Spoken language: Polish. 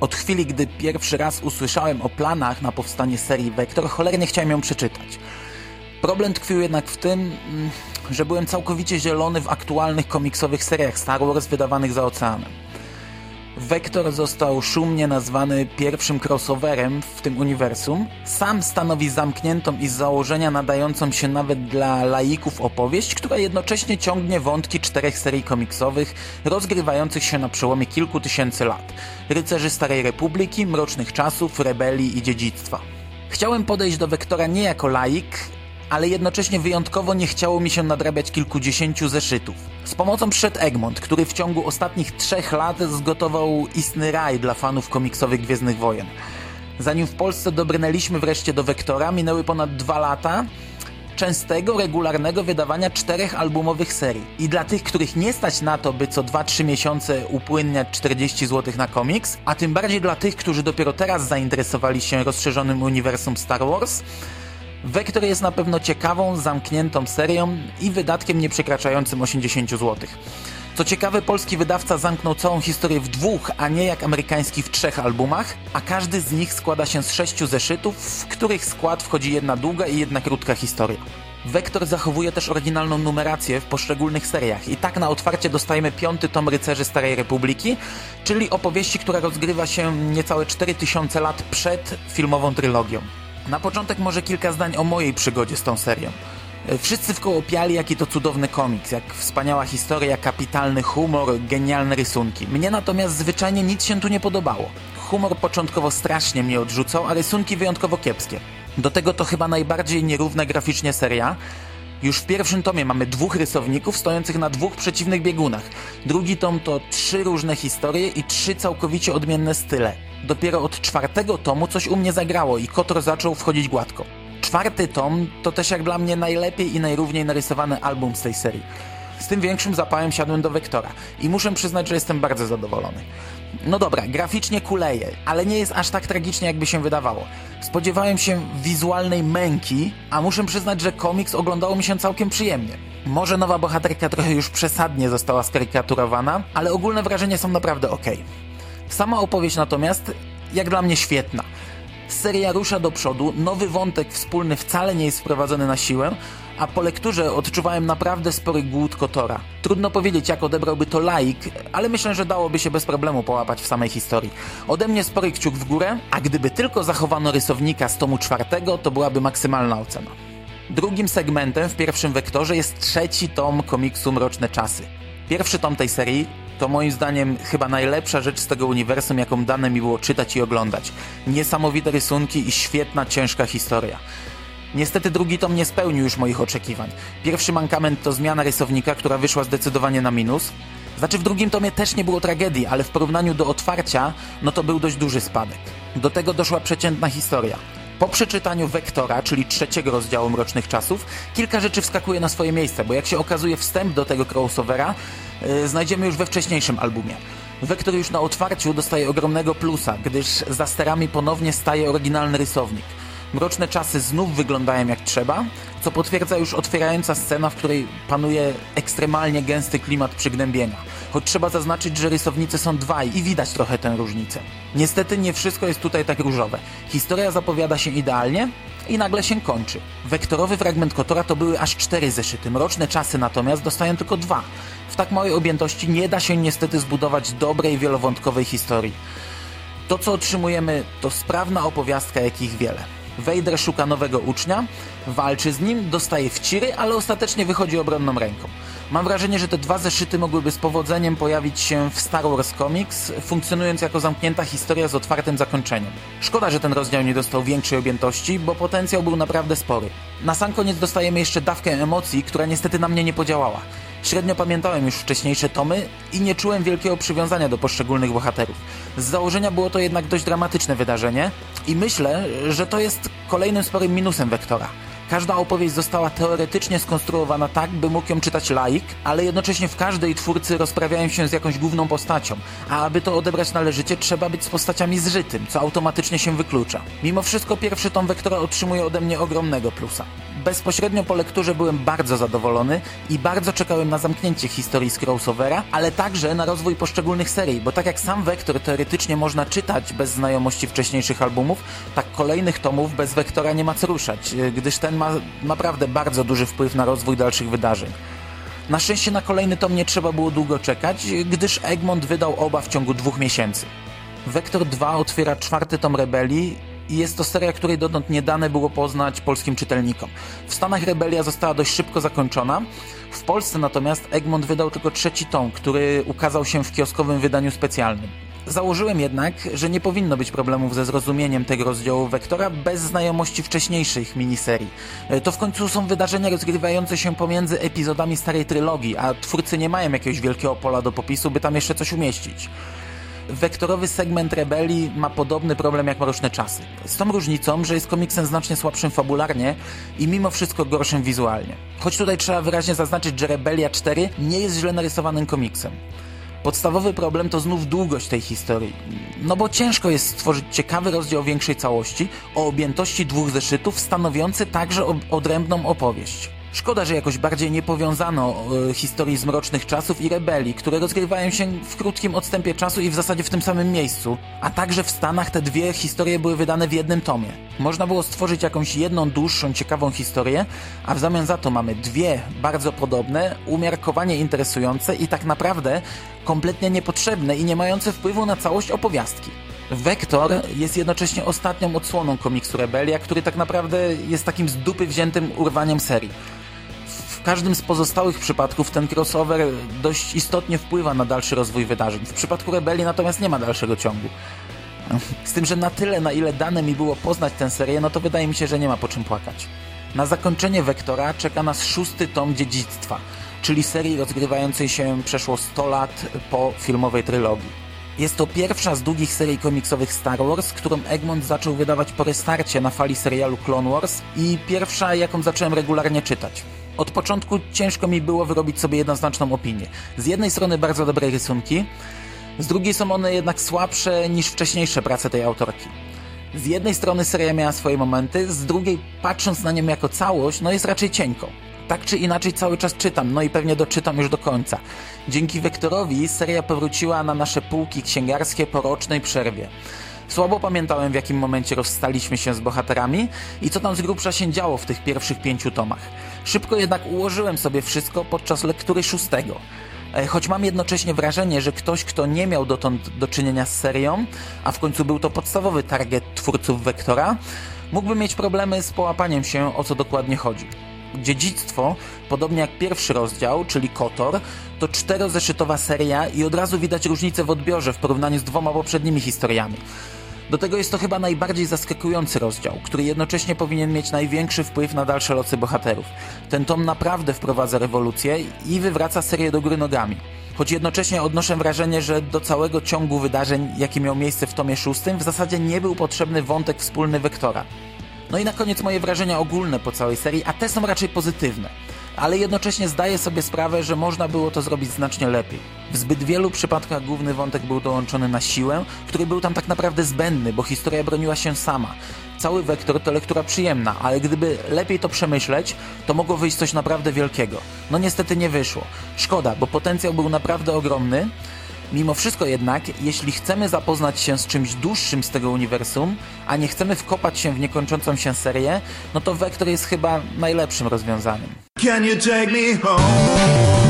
Od chwili, gdy pierwszy raz usłyszałem o planach na powstanie serii Vector, cholernie chciałem ją przeczytać. Problem tkwił jednak w tym, mm, że byłem całkowicie zielony w aktualnych komiksowych seriach Star Wars wydawanych za oceanem. Vector został szumnie nazwany pierwszym crossoverem w tym uniwersum. Sam stanowi zamkniętą i z założenia nadającą się nawet dla laików opowieść, która jednocześnie ciągnie wątki czterech serii komiksowych rozgrywających się na przełomie kilku tysięcy lat. Rycerzy Starej Republiki, Mrocznych Czasów, Rebelii i Dziedzictwa. Chciałem podejść do Wektora nie jako laik, ale jednocześnie wyjątkowo nie chciało mi się nadrabiać kilkudziesięciu zeszytów. Z pomocą przyszedł Egmont, który w ciągu ostatnich trzech lat zgotował istny raj dla fanów komiksowych Gwiezdnych Wojen. Zanim w Polsce dobrnęliśmy wreszcie do Wektora, minęły ponad dwa lata częstego, regularnego wydawania czterech albumowych serii. I dla tych, których nie stać na to, by co 2-3 miesiące upłynniać 40 zł na komiks, a tym bardziej dla tych, którzy dopiero teraz zainteresowali się rozszerzonym uniwersum Star Wars, Vector jest na pewno ciekawą, zamkniętą serią i wydatkiem nieprzekraczającym 80 zł. Co ciekawe, polski wydawca zamknął całą historię w dwóch, a nie jak amerykański w trzech albumach, a każdy z nich składa się z sześciu zeszytów, w których skład wchodzi jedna długa i jedna krótka historia. Vector zachowuje też oryginalną numerację w poszczególnych seriach i tak na otwarcie dostajemy piąty tom Rycerzy Starej Republiki, czyli opowieści, która rozgrywa się niecałe 4000 lat przed filmową trylogią. Na początek może kilka zdań o mojej przygodzie z tą serią. E, wszyscy wkoło piali, jaki to cudowny komiks, jak wspaniała historia, kapitalny humor, genialne rysunki. Mnie natomiast zwyczajnie nic się tu nie podobało. Humor początkowo strasznie mnie odrzucał, a rysunki wyjątkowo kiepskie. Do tego to chyba najbardziej nierówna graficznie seria, już w pierwszym tomie mamy dwóch rysowników stojących na dwóch przeciwnych biegunach. Drugi tom to trzy różne historie i trzy całkowicie odmienne style. Dopiero od czwartego tomu coś u mnie zagrało i Kotor zaczął wchodzić gładko. Czwarty tom to też jak dla mnie najlepiej i najrówniej narysowany album z tej serii. Z tym większym zapałem siadłem do Wektora i muszę przyznać, że jestem bardzo zadowolony. No dobra, graficznie kuleje, ale nie jest aż tak tragicznie, jakby się wydawało. Spodziewałem się wizualnej męki, a muszę przyznać, że komiks oglądało mi się całkiem przyjemnie. Może nowa bohaterka trochę już przesadnie została skarykaturowana, ale ogólne wrażenia są naprawdę ok. Sama opowieść natomiast, jak dla mnie świetna. Seria rusza do przodu, nowy wątek wspólny wcale nie jest wprowadzony na siłę, a po lekturze odczuwałem naprawdę spory głód Kotora. Trudno powiedzieć, jak odebrałby to laik, ale myślę, że dałoby się bez problemu połapać w samej historii. Ode mnie spory kciuk w górę, a gdyby tylko zachowano rysownika z tomu czwartego, to byłaby maksymalna ocena. Drugim segmentem w pierwszym wektorze jest trzeci tom komiksu Mroczne Czasy. Pierwszy tom tej serii to moim zdaniem chyba najlepsza rzecz z tego uniwersum, jaką dane mi było czytać i oglądać. Niesamowite rysunki i świetna, ciężka historia. Niestety drugi tom nie spełnił już moich oczekiwań. Pierwszy mankament to zmiana rysownika, która wyszła zdecydowanie na minus. Znaczy w drugim tomie też nie było tragedii, ale w porównaniu do otwarcia, no to był dość duży spadek. Do tego doszła przeciętna historia. Po przeczytaniu Wektora, czyli trzeciego rozdziału Mrocznych Czasów, kilka rzeczy wskakuje na swoje miejsce, bo jak się okazuje wstęp do tego crossovera znajdziemy już we wcześniejszym albumie. Wektor już na otwarciu dostaje ogromnego plusa, gdyż za sterami ponownie staje oryginalny rysownik. Mroczne czasy znów wyglądają jak trzeba, co potwierdza już otwierająca scena, w której panuje ekstremalnie gęsty klimat przygnębienia. Choć trzeba zaznaczyć, że rysownicy są dwaj i widać trochę tę różnicę. Niestety nie wszystko jest tutaj tak różowe. Historia zapowiada się idealnie i nagle się kończy. Wektorowy fragment Kotora to były aż cztery zeszyty, mroczne czasy natomiast dostają tylko dwa. W tak małej objętości nie da się niestety zbudować dobrej, wielowątkowej historii. To, co otrzymujemy, to sprawna opowiastka, jakich wiele. Vader szuka nowego ucznia, walczy z nim, dostaje wciry, ale ostatecznie wychodzi obronną ręką. Mam wrażenie, że te dwa zeszyty mogłyby z powodzeniem pojawić się w Star Wars Comics, funkcjonując jako zamknięta historia z otwartym zakończeniem. Szkoda, że ten rozdział nie dostał większej objętości, bo potencjał był naprawdę spory. Na sam koniec dostajemy jeszcze dawkę emocji, która niestety na mnie nie podziałała. Średnio pamiętałem już wcześniejsze tomy i nie czułem wielkiego przywiązania do poszczególnych bohaterów. Z założenia było to jednak dość dramatyczne wydarzenie i myślę, że to jest kolejnym sporym minusem Wektora. Każda opowieść została teoretycznie skonstruowana tak, by mógł ją czytać laik, ale jednocześnie w każdej twórcy rozprawiają się z jakąś główną postacią, a aby to odebrać należycie, trzeba być z postaciami zżytym, co automatycznie się wyklucza. Mimo wszystko pierwszy tom Wektora otrzymuje ode mnie ogromnego plusa. Bezpośrednio po lekturze byłem bardzo zadowolony i bardzo czekałem na zamknięcie historii z crossovera, ale także na rozwój poszczególnych serii, bo tak jak sam Wektor teoretycznie można czytać bez znajomości wcześniejszych albumów, tak kolejnych tomów bez Wektora nie ma co ruszać, gdyż ten ma naprawdę bardzo duży wpływ na rozwój dalszych wydarzeń. Na szczęście na kolejny tom nie trzeba było długo czekać, gdyż Egmont wydał oba w ciągu dwóch miesięcy. Vector 2 otwiera czwarty tom Rebelii i jest to seria, której dotąd nie dane było poznać polskim czytelnikom. W Stanach Rebelia została dość szybko zakończona, w Polsce natomiast Egmont wydał tylko trzeci tom, który ukazał się w kioskowym wydaniu specjalnym. Założyłem jednak, że nie powinno być problemów ze zrozumieniem tego rozdziału Wektora bez znajomości wcześniejszych miniserii. E, to w końcu są wydarzenia rozgrywające się pomiędzy epizodami starej trylogii, a twórcy nie mają jakiegoś wielkiego pola do popisu, by tam jeszcze coś umieścić. Wektorowy segment Rebelii ma podobny problem jak Mroczne Czasy. Z tą różnicą, że jest komiksem znacznie słabszym fabularnie i mimo wszystko gorszym wizualnie. Choć tutaj trzeba wyraźnie zaznaczyć, że Rebelia 4 nie jest źle narysowanym komiksem. Podstawowy problem to znów długość tej historii. No bo ciężko jest stworzyć ciekawy rozdział większej całości o objętości dwóch zeszytów, stanowiący także odrębną opowieść. Szkoda, że jakoś bardziej nie powiązano e, historii z mrocznych czasów i rebelii, które rozgrywają się w krótkim odstępie czasu i w zasadzie w tym samym miejscu. A także w Stanach te dwie historie były wydane w jednym tomie. Można było stworzyć jakąś jedną dłuższą, ciekawą historię, a w zamian za to mamy dwie bardzo podobne, umiarkowanie interesujące i tak naprawdę kompletnie niepotrzebne i nie mające wpływu na całość opowiastki. Vektor jest jednocześnie ostatnią odsłoną komiksu Rebelia, który tak naprawdę jest takim z dupy wziętym urwaniem serii. W każdym z pozostałych przypadków ten crossover dość istotnie wpływa na dalszy rozwój wydarzeń. W przypadku Rebelii natomiast nie ma dalszego ciągu. Z tym, że na tyle, na ile dane mi było poznać tę serię, no to wydaje mi się, że nie ma po czym płakać. Na zakończenie Wektora czeka nas szósty tom Dziedzictwa, czyli serii rozgrywającej się przeszło 100 lat po filmowej trylogii. Jest to pierwsza z długich serii komiksowych Star Wars, którą Egmont zaczął wydawać po restarcie na fali serialu Clone Wars i pierwsza, jaką zacząłem regularnie czytać. Od początku ciężko mi było wyrobić sobie jednoznaczną opinię. Z jednej strony bardzo dobre rysunki, z drugiej są one jednak słabsze niż wcześniejsze prace tej autorki. Z jednej strony seria miała swoje momenty, z drugiej patrząc na nią jako całość, no jest raczej cienką tak czy inaczej cały czas czytam, no i pewnie doczytam już do końca. Dzięki Wektorowi seria powróciła na nasze półki księgarskie po rocznej przerwie. Słabo pamiętałem w jakim momencie rozstaliśmy się z bohaterami i co tam z grubsza się działo w tych pierwszych pięciu tomach. Szybko jednak ułożyłem sobie wszystko podczas lektury szóstego. E, choć mam jednocześnie wrażenie, że ktoś, kto nie miał dotąd do czynienia z serią, a w końcu był to podstawowy target twórców Wektora, mógłby mieć problemy z połapaniem się o co dokładnie chodzi. Dziedzictwo, podobnie jak pierwszy rozdział, czyli Kotor, to czterozeszytowa seria i od razu widać różnicę w odbiorze w porównaniu z dwoma poprzednimi historiami. Do tego jest to chyba najbardziej zaskakujący rozdział, który jednocześnie powinien mieć największy wpływ na dalsze losy bohaterów. Ten tom naprawdę wprowadza rewolucję i wywraca serię do góry nogami. Choć jednocześnie odnoszę wrażenie, że do całego ciągu wydarzeń, jaki miał miejsce w tomie szóstym, w zasadzie nie był potrzebny wątek wspólny Wektora. No i na koniec moje wrażenia ogólne po całej serii, a te są raczej pozytywne. Ale jednocześnie zdaję sobie sprawę, że można było to zrobić znacznie lepiej. W zbyt wielu przypadkach główny wątek był dołączony na siłę, który był tam tak naprawdę zbędny, bo historia broniła się sama. Cały wektor to lektura przyjemna, ale gdyby lepiej to przemyśleć, to mogło wyjść coś naprawdę wielkiego. No niestety nie wyszło. Szkoda, bo potencjał był naprawdę ogromny, Mimo wszystko jednak, jeśli chcemy zapoznać się z czymś dłuższym z tego uniwersum, a nie chcemy wkopać się w niekończącą się serię, no to Vector jest chyba najlepszym rozwiązaniem. Can you take me home?